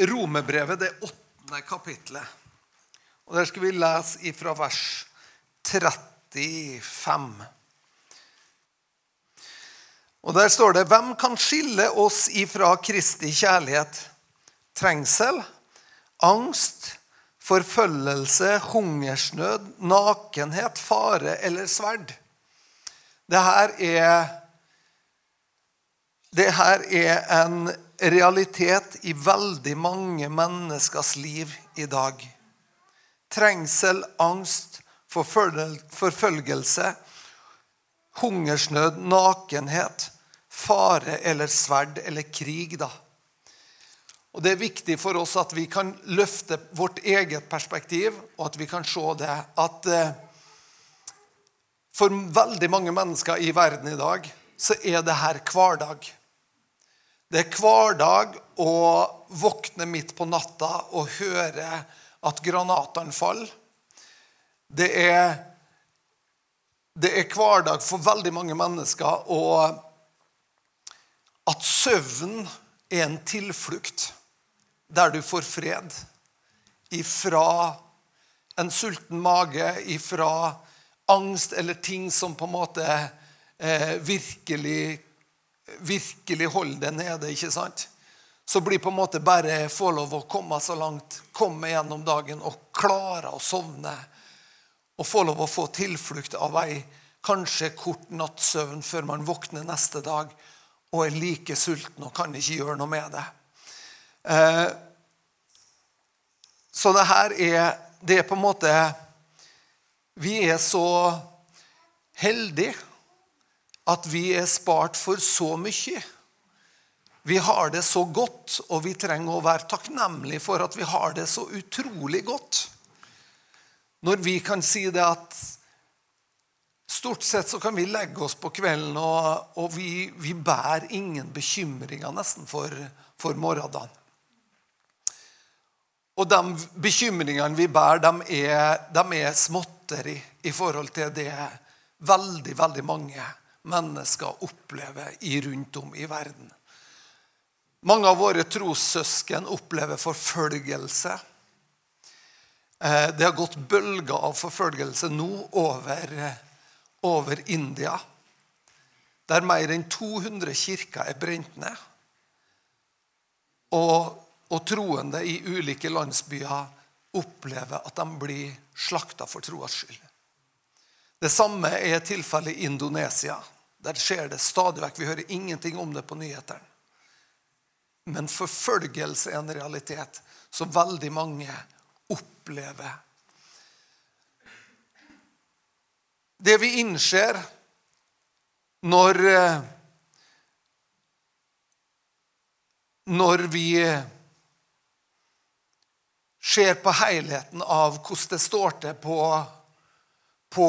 Romerbrevet, det åttende kapitlet. Og Der skal vi lese ifra vers 35. Og Der står det Hvem kan skille oss ifra Kristi kjærlighet? Trengsel, angst, forfølgelse, hungersnød, nakenhet, fare eller sverd? Det her er det her er en realitet i veldig mange menneskers liv i dag. Trengsel, angst, forfølgelse, hungersnød, nakenhet, fare eller sverd eller krig. da. Og Det er viktig for oss at vi kan løfte vårt eget perspektiv, og at vi kan se det at eh, for veldig mange mennesker i verden i dag så er det her hverdag. Det er hverdag å våkne midt på natta og høre at granatene faller. Det er, det er hverdag for veldig mange mennesker og at søvn er en tilflukt der du får fred ifra en sulten mage, ifra angst eller ting som på en måte eh, virkelig virkelig holder det nede, ikke sant? så blir på en måte bare få lov å komme så langt, komme gjennom dagen og klare å sovne. Og få lov å få tilflukt av ei kanskje kort nattsøvn før man våkner neste dag og er like sulten og kan ikke gjøre noe med det. Eh, så det her er Det er på en måte Vi er så heldige at vi er spart for så mye. Vi har det så godt, og vi trenger å være takknemlige for at vi har det så utrolig godt. Når vi kan si det at Stort sett så kan vi legge oss på kvelden, og, og vi, vi, bærer ingen bekymringer nesten for, for morgendagen. Og de bekymringene vi bærer, de er, de er småtteri i forhold til det veldig, veldig mange mennesker opplever i rundt om i verden. Mange av våre trossøsken opplever forfølgelse. Eh, det har gått bølger av forfølgelse nå over, over India, der mer enn 200 kirker er brent ned. Og, og troende i ulike landsbyer opplever at de blir slakta for troas skyld. Det samme er tilfellet i Indonesia. Der skjer det stadig vekk. Vi hører ingenting om det på nyhetene. Men forfølgelse er en realitet som veldig mange opplever. Det vi innser når Når vi ser på helheten av hvordan det står til på, på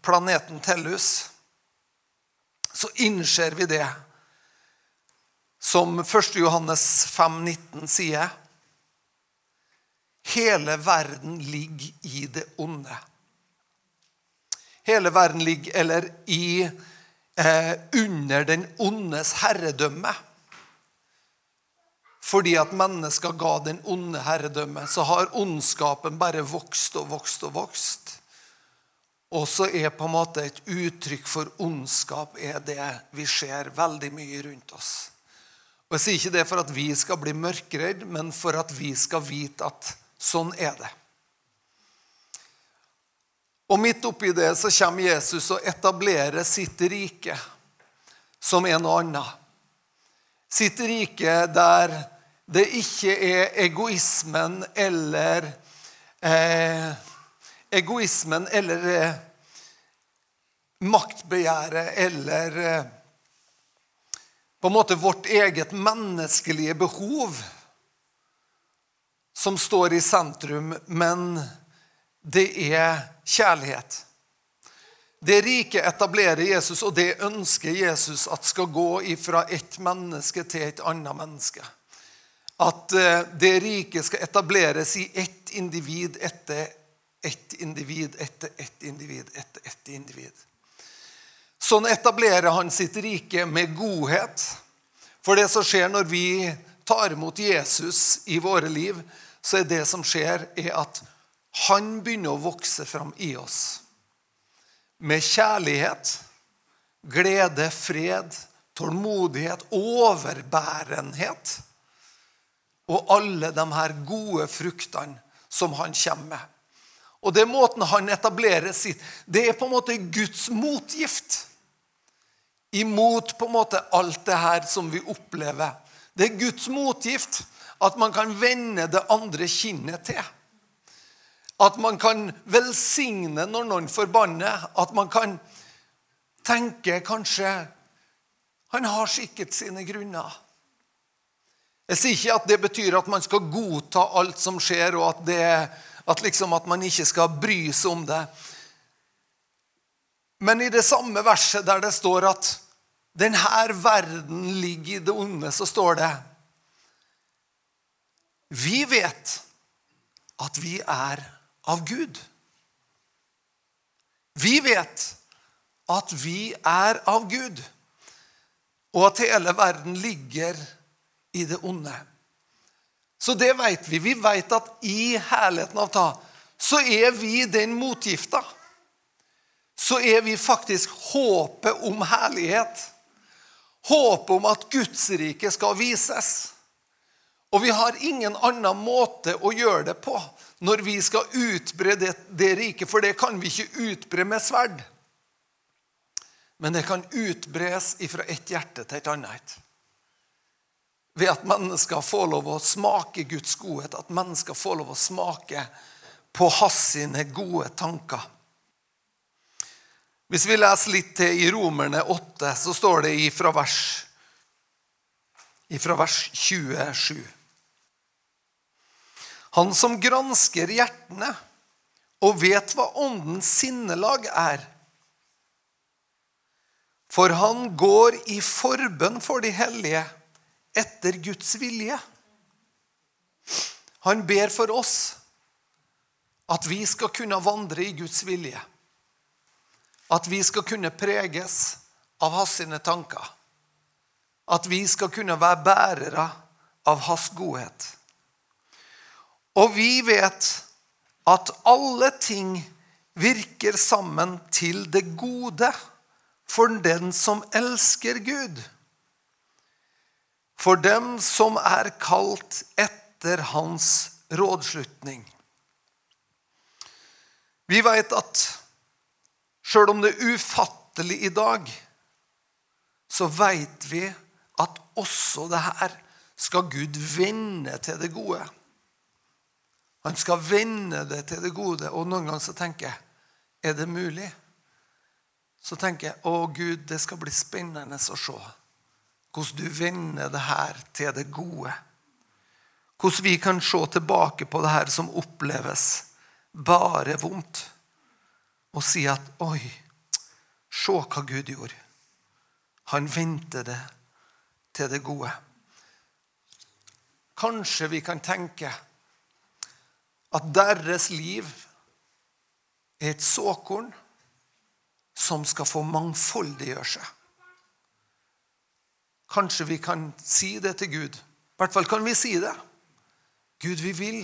planeten Tellus, så innser vi det som 1. Johannes 5, 19 sier. Hele verden ligger i det onde. Hele verden ligger eller i eh, under den ondes herredømme. Fordi at mennesker ga den onde herredømme, så har ondskapen bare vokst og vokst og vokst. Og så er på en måte et uttrykk for ondskap er det vi ser veldig mye rundt oss. Og Jeg sier ikke det for at vi skal bli mørkredd, men for at vi skal vite at sånn er det. Og midt oppi det så kommer Jesus og etablerer sitt rike som er noe annet. Sitt rike der det ikke er egoismen eller eh, egoismen eller eh, maktbegjæret eller eh, på en måte vårt eget menneskelige behov som står i sentrum, men det er kjærlighet. Det rike etablerer Jesus, og det ønsker Jesus at skal gå fra ett menneske til et annet menneske. At eh, det rike skal etableres i ett individ etter ett individ etter ett individ etter ett individ. Sånn etablerer han sitt rike med godhet. For det som skjer når vi tar imot Jesus i våre liv, så er det som skjer, er at han begynner å vokse fram i oss. Med kjærlighet, glede, fred, tålmodighet, overbærenhet. Og alle de her gode fruktene som han kommer med. Og det er måten han etablerer sitt Det er på en måte Guds motgift imot på en måte alt det her som vi opplever. Det er Guds motgift at man kan vende det andre kinnet til. At man kan velsigne når noen forbanner. At man kan tenke kanskje Han har sikkert sine grunner. Jeg sier ikke at det betyr at man skal godta alt som skjer, og at, det, at, liksom at man ikke skal bry seg om det. Men i det samme verset der det står at denne verden ligger i det onde, så står det Vi vet at vi er av Gud. Vi vet at vi er av Gud, og at hele verden ligger i det onde. Så det vet vi. Vi vet at i herligheten av ta så er vi den motgifta. Så er vi faktisk håpet om herlighet. Håpet om at Guds rike skal vises. Og vi har ingen annen måte å gjøre det på når vi skal utbre det, det riket, for det kan vi ikke utbre med sverd. Men det kan utbres fra et hjerte til et annet. Ved at mennesker får lov å smake Guds godhet, at mennesker får lov å smake på hans sine gode tanker. Hvis vi leser litt til i Romerne 8, så står det ifra vers, ifra vers 27. Han som gransker hjertene og vet hva åndens sinnelag er. For han går i forbønn for de hellige etter Guds vilje. Han ber for oss at vi skal kunne vandre i Guds vilje. At vi skal kunne preges av hans sine tanker. At vi skal kunne være bærere av hans godhet. Og vi vet at alle ting virker sammen til det gode for den som elsker Gud. For dem som er kalt etter hans rådslutning. Vi vet at Sjøl om det er ufattelig i dag, så veit vi at også det her skal Gud vende til det gode. Han skal vende det til det gode. Og noen ganger så tenker jeg er det mulig? Så tenker jeg å Gud, det skal bli spennende å se hvordan du vender det her til det gode. Hvordan vi kan se tilbake på det her som oppleves bare vondt og si at Oi, se hva Gud gjorde. Han vendte det til det gode. Kanskje vi kan tenke at deres liv er et såkorn som skal få mangfoldiggjøre seg. Kanskje vi kan si det til Gud. I hvert fall kan vi si det. Gud, vi vil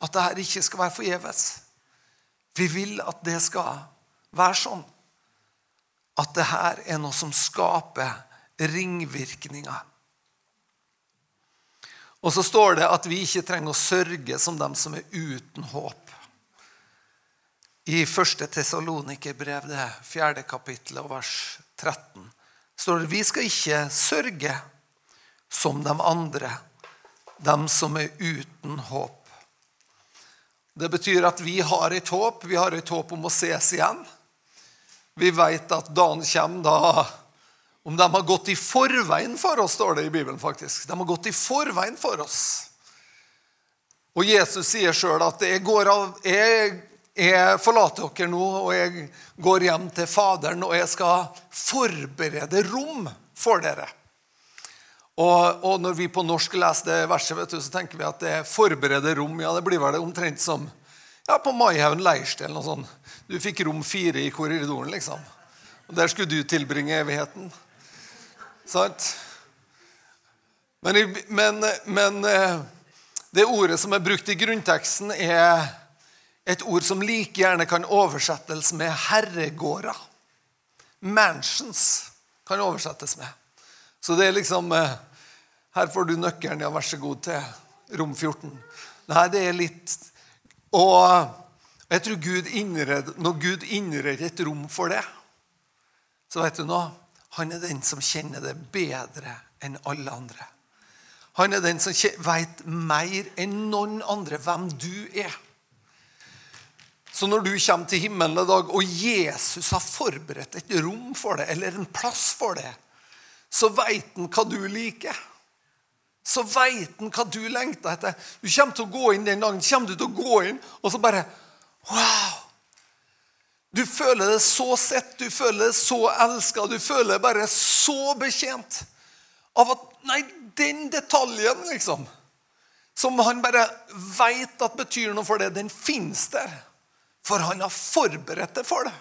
at dette ikke skal være forgjeves. Vi vil at det skal være sånn. At det her er noe som skaper ringvirkninger. Og så står det at vi ikke trenger å sørge som dem som er uten håp. I 1. Tesalonikerbrev, det fjerde kapittelet og vers 13, står det vi skal ikke sørge som de andre, dem som er uten håp. Det betyr at vi har et håp. Vi har et håp om å ses igjen. Vi vet at dagen kommer da Om de har gått i forveien for oss, står det i Bibelen. faktisk. De har gått i forveien for oss. Og Jesus sier sjøl at jeg, av, jeg, jeg, forlater dere nå, og jeg går hjem til Faderen, og jeg skal forberede rom for dere. Og, og, når vi på norsk leser det verset, vet du, så tenker vi at det er 'forberede rom. Ja, det blir vel omtrent som ja, på Maihaugen leirsted eller noe sånt. Du fikk rom fire i korridoren, liksom. Og der skulle du tilbringe evigheten. Sant? Men, men, men eh, det ordet som er brukt i grunnteksten, er et ord som like gjerne kan oversettes med herregårder. Mansions kan oversettes med. Så det er liksom eh, Her får du nøkkelen, ja, vær så god, til rom 14. Nei, det er litt Og jeg tror Gud innred, når Gud innreder et rom for det, så vet du noe Han er den som kjenner det bedre enn alle andre. Han er den som vet mer enn noen andre hvem du er. Så når du kommer til himmelen i dag, og Jesus har forberedt et rom for deg, eller en plass for deg, så veit han hva du liker. Så veit han hva du lengter etter. Du kommer til å gå inn den dagen, kommer du til å gå inn, og så bare Wow! Du føler det så sett, du føler det så elska, du føler deg bare så betjent av at Nei, den detaljen, liksom, som han bare veit at betyr noe for deg, den fins der. For han har forberedt det for det.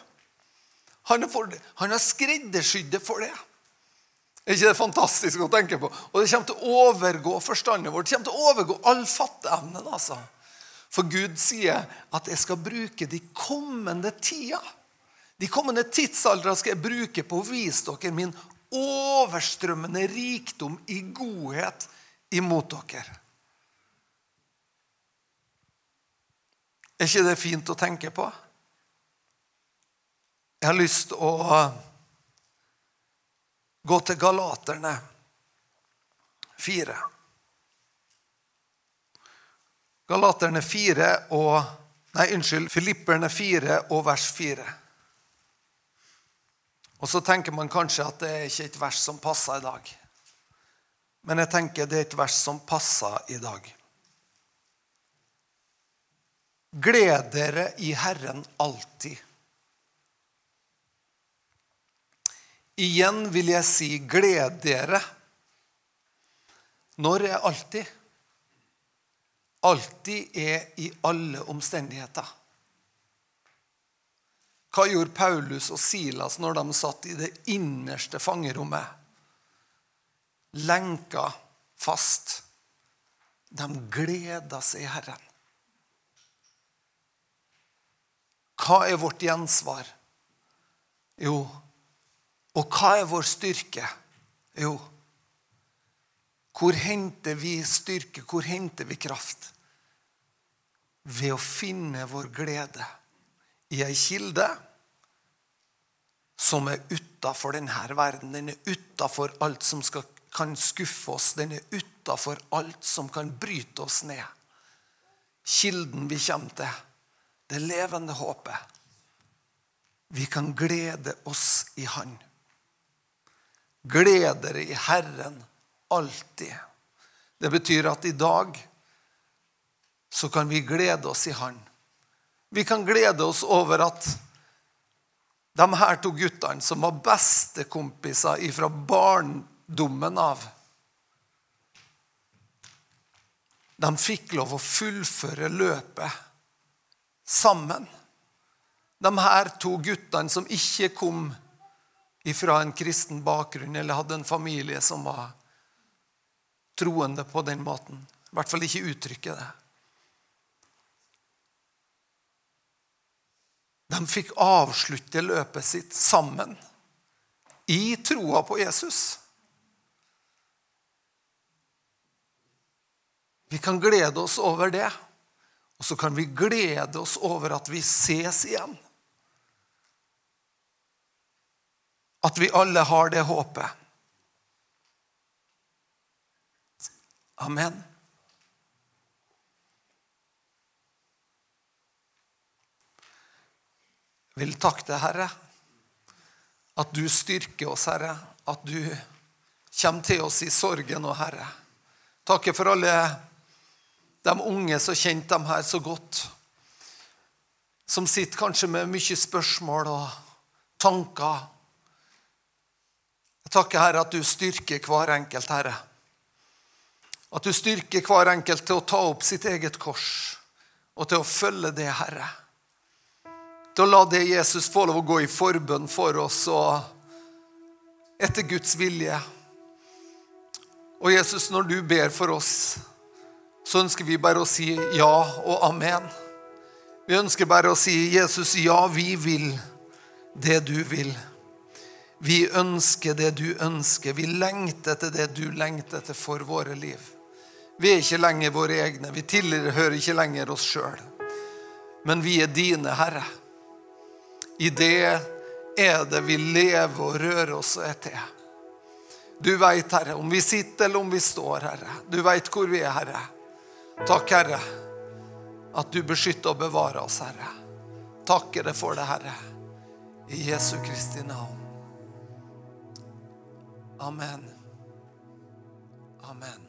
Han har, for, har skreddersydd det for det. Er ikke det fantastisk å tenke på? Og det kommer til å overgå forstandet vårt. Det kommer til å overgå all fatteevnen. Altså. For Gud sier at 'jeg skal bruke de kommende tida'. De kommende tidsaldra skal jeg bruke på å vise dere min overstrømmende rikdom i godhet imot dere. Er ikke det fint å tenke på? Jeg har lyst å gå til Galaterne 4. Galaterne 4 og Nei, unnskyld. Filipperne 4 og vers 4. Og så tenker man kanskje at det er ikke et vers som passer i dag. Men jeg tenker det er et vers som passer i dag. Gled dere i Herren alltid. Igjen vil jeg si gled dere. Når er alltid? Alltid er i alle omstendigheter. Hva gjorde Paulus og Silas når de satt i det innerste fangerommet? Lenka fast. De gleda seg i Herren. Hva er vårt gjensvar? Jo, og hva er vår styrke? Jo, hvor henter vi styrke? Hvor henter vi kraft? Ved å finne vår glede i ei kilde som er utafor denne verden. Den er utafor alt som skal, kan skuffe oss. Den er utafor alt som kan bryte oss ned. Kilden vi kommer til, det levende håpet. Vi kan glede oss i Han. Gled dere i Herren alltid. Det betyr at i dag så kan vi glede oss i Han. Vi kan glede oss over at de her to guttene, som var bestekompiser ifra barndommen av De fikk lov å fullføre løpet sammen. De her to guttene som ikke kom fra en kristen bakgrunn eller hadde en familie som var troende på den måten. I hvert fall ikke uttrykke det. De fikk avslutte løpet sitt sammen i troa på Jesus. Vi kan glede oss over det, og så kan vi glede oss over at vi ses igjen. At vi alle har det håpet. Amen. vil takke deg, Herre, at du styrker oss, Herre. At du kommer til oss i sorgen og Herre. Takker for alle de unge som kjente dem her så godt. Som sitter kanskje med mye spørsmål og tanker. Jeg takker, Herre, at du styrker hver enkelt, Herre. At du styrker hver enkelt til å ta opp sitt eget kors og til å følge det, Herre til å la det Jesus få lov å gå i forbønn for oss og etter Guds vilje. Og Jesus, når du ber for oss, så ønsker vi bare å si ja og amen. Vi ønsker bare å si, 'Jesus, ja, vi vil det du vil'. Vi ønsker det du ønsker. Vi lengter etter det du lengter etter for våre liv. Vi er ikke lenger våre egne. Vi tilhører ikke lenger oss sjøl. Men vi er dine, Herre. I det er det vi lever og rører oss er til. Du veit, Herre, om vi sitter eller om vi står, Herre. Du veit hvor vi er, Herre. Takk, Herre, at du beskytter og bevarer oss, Herre. Takker deg for det, Herre. I Jesu Kristi navn. Amen. Amen.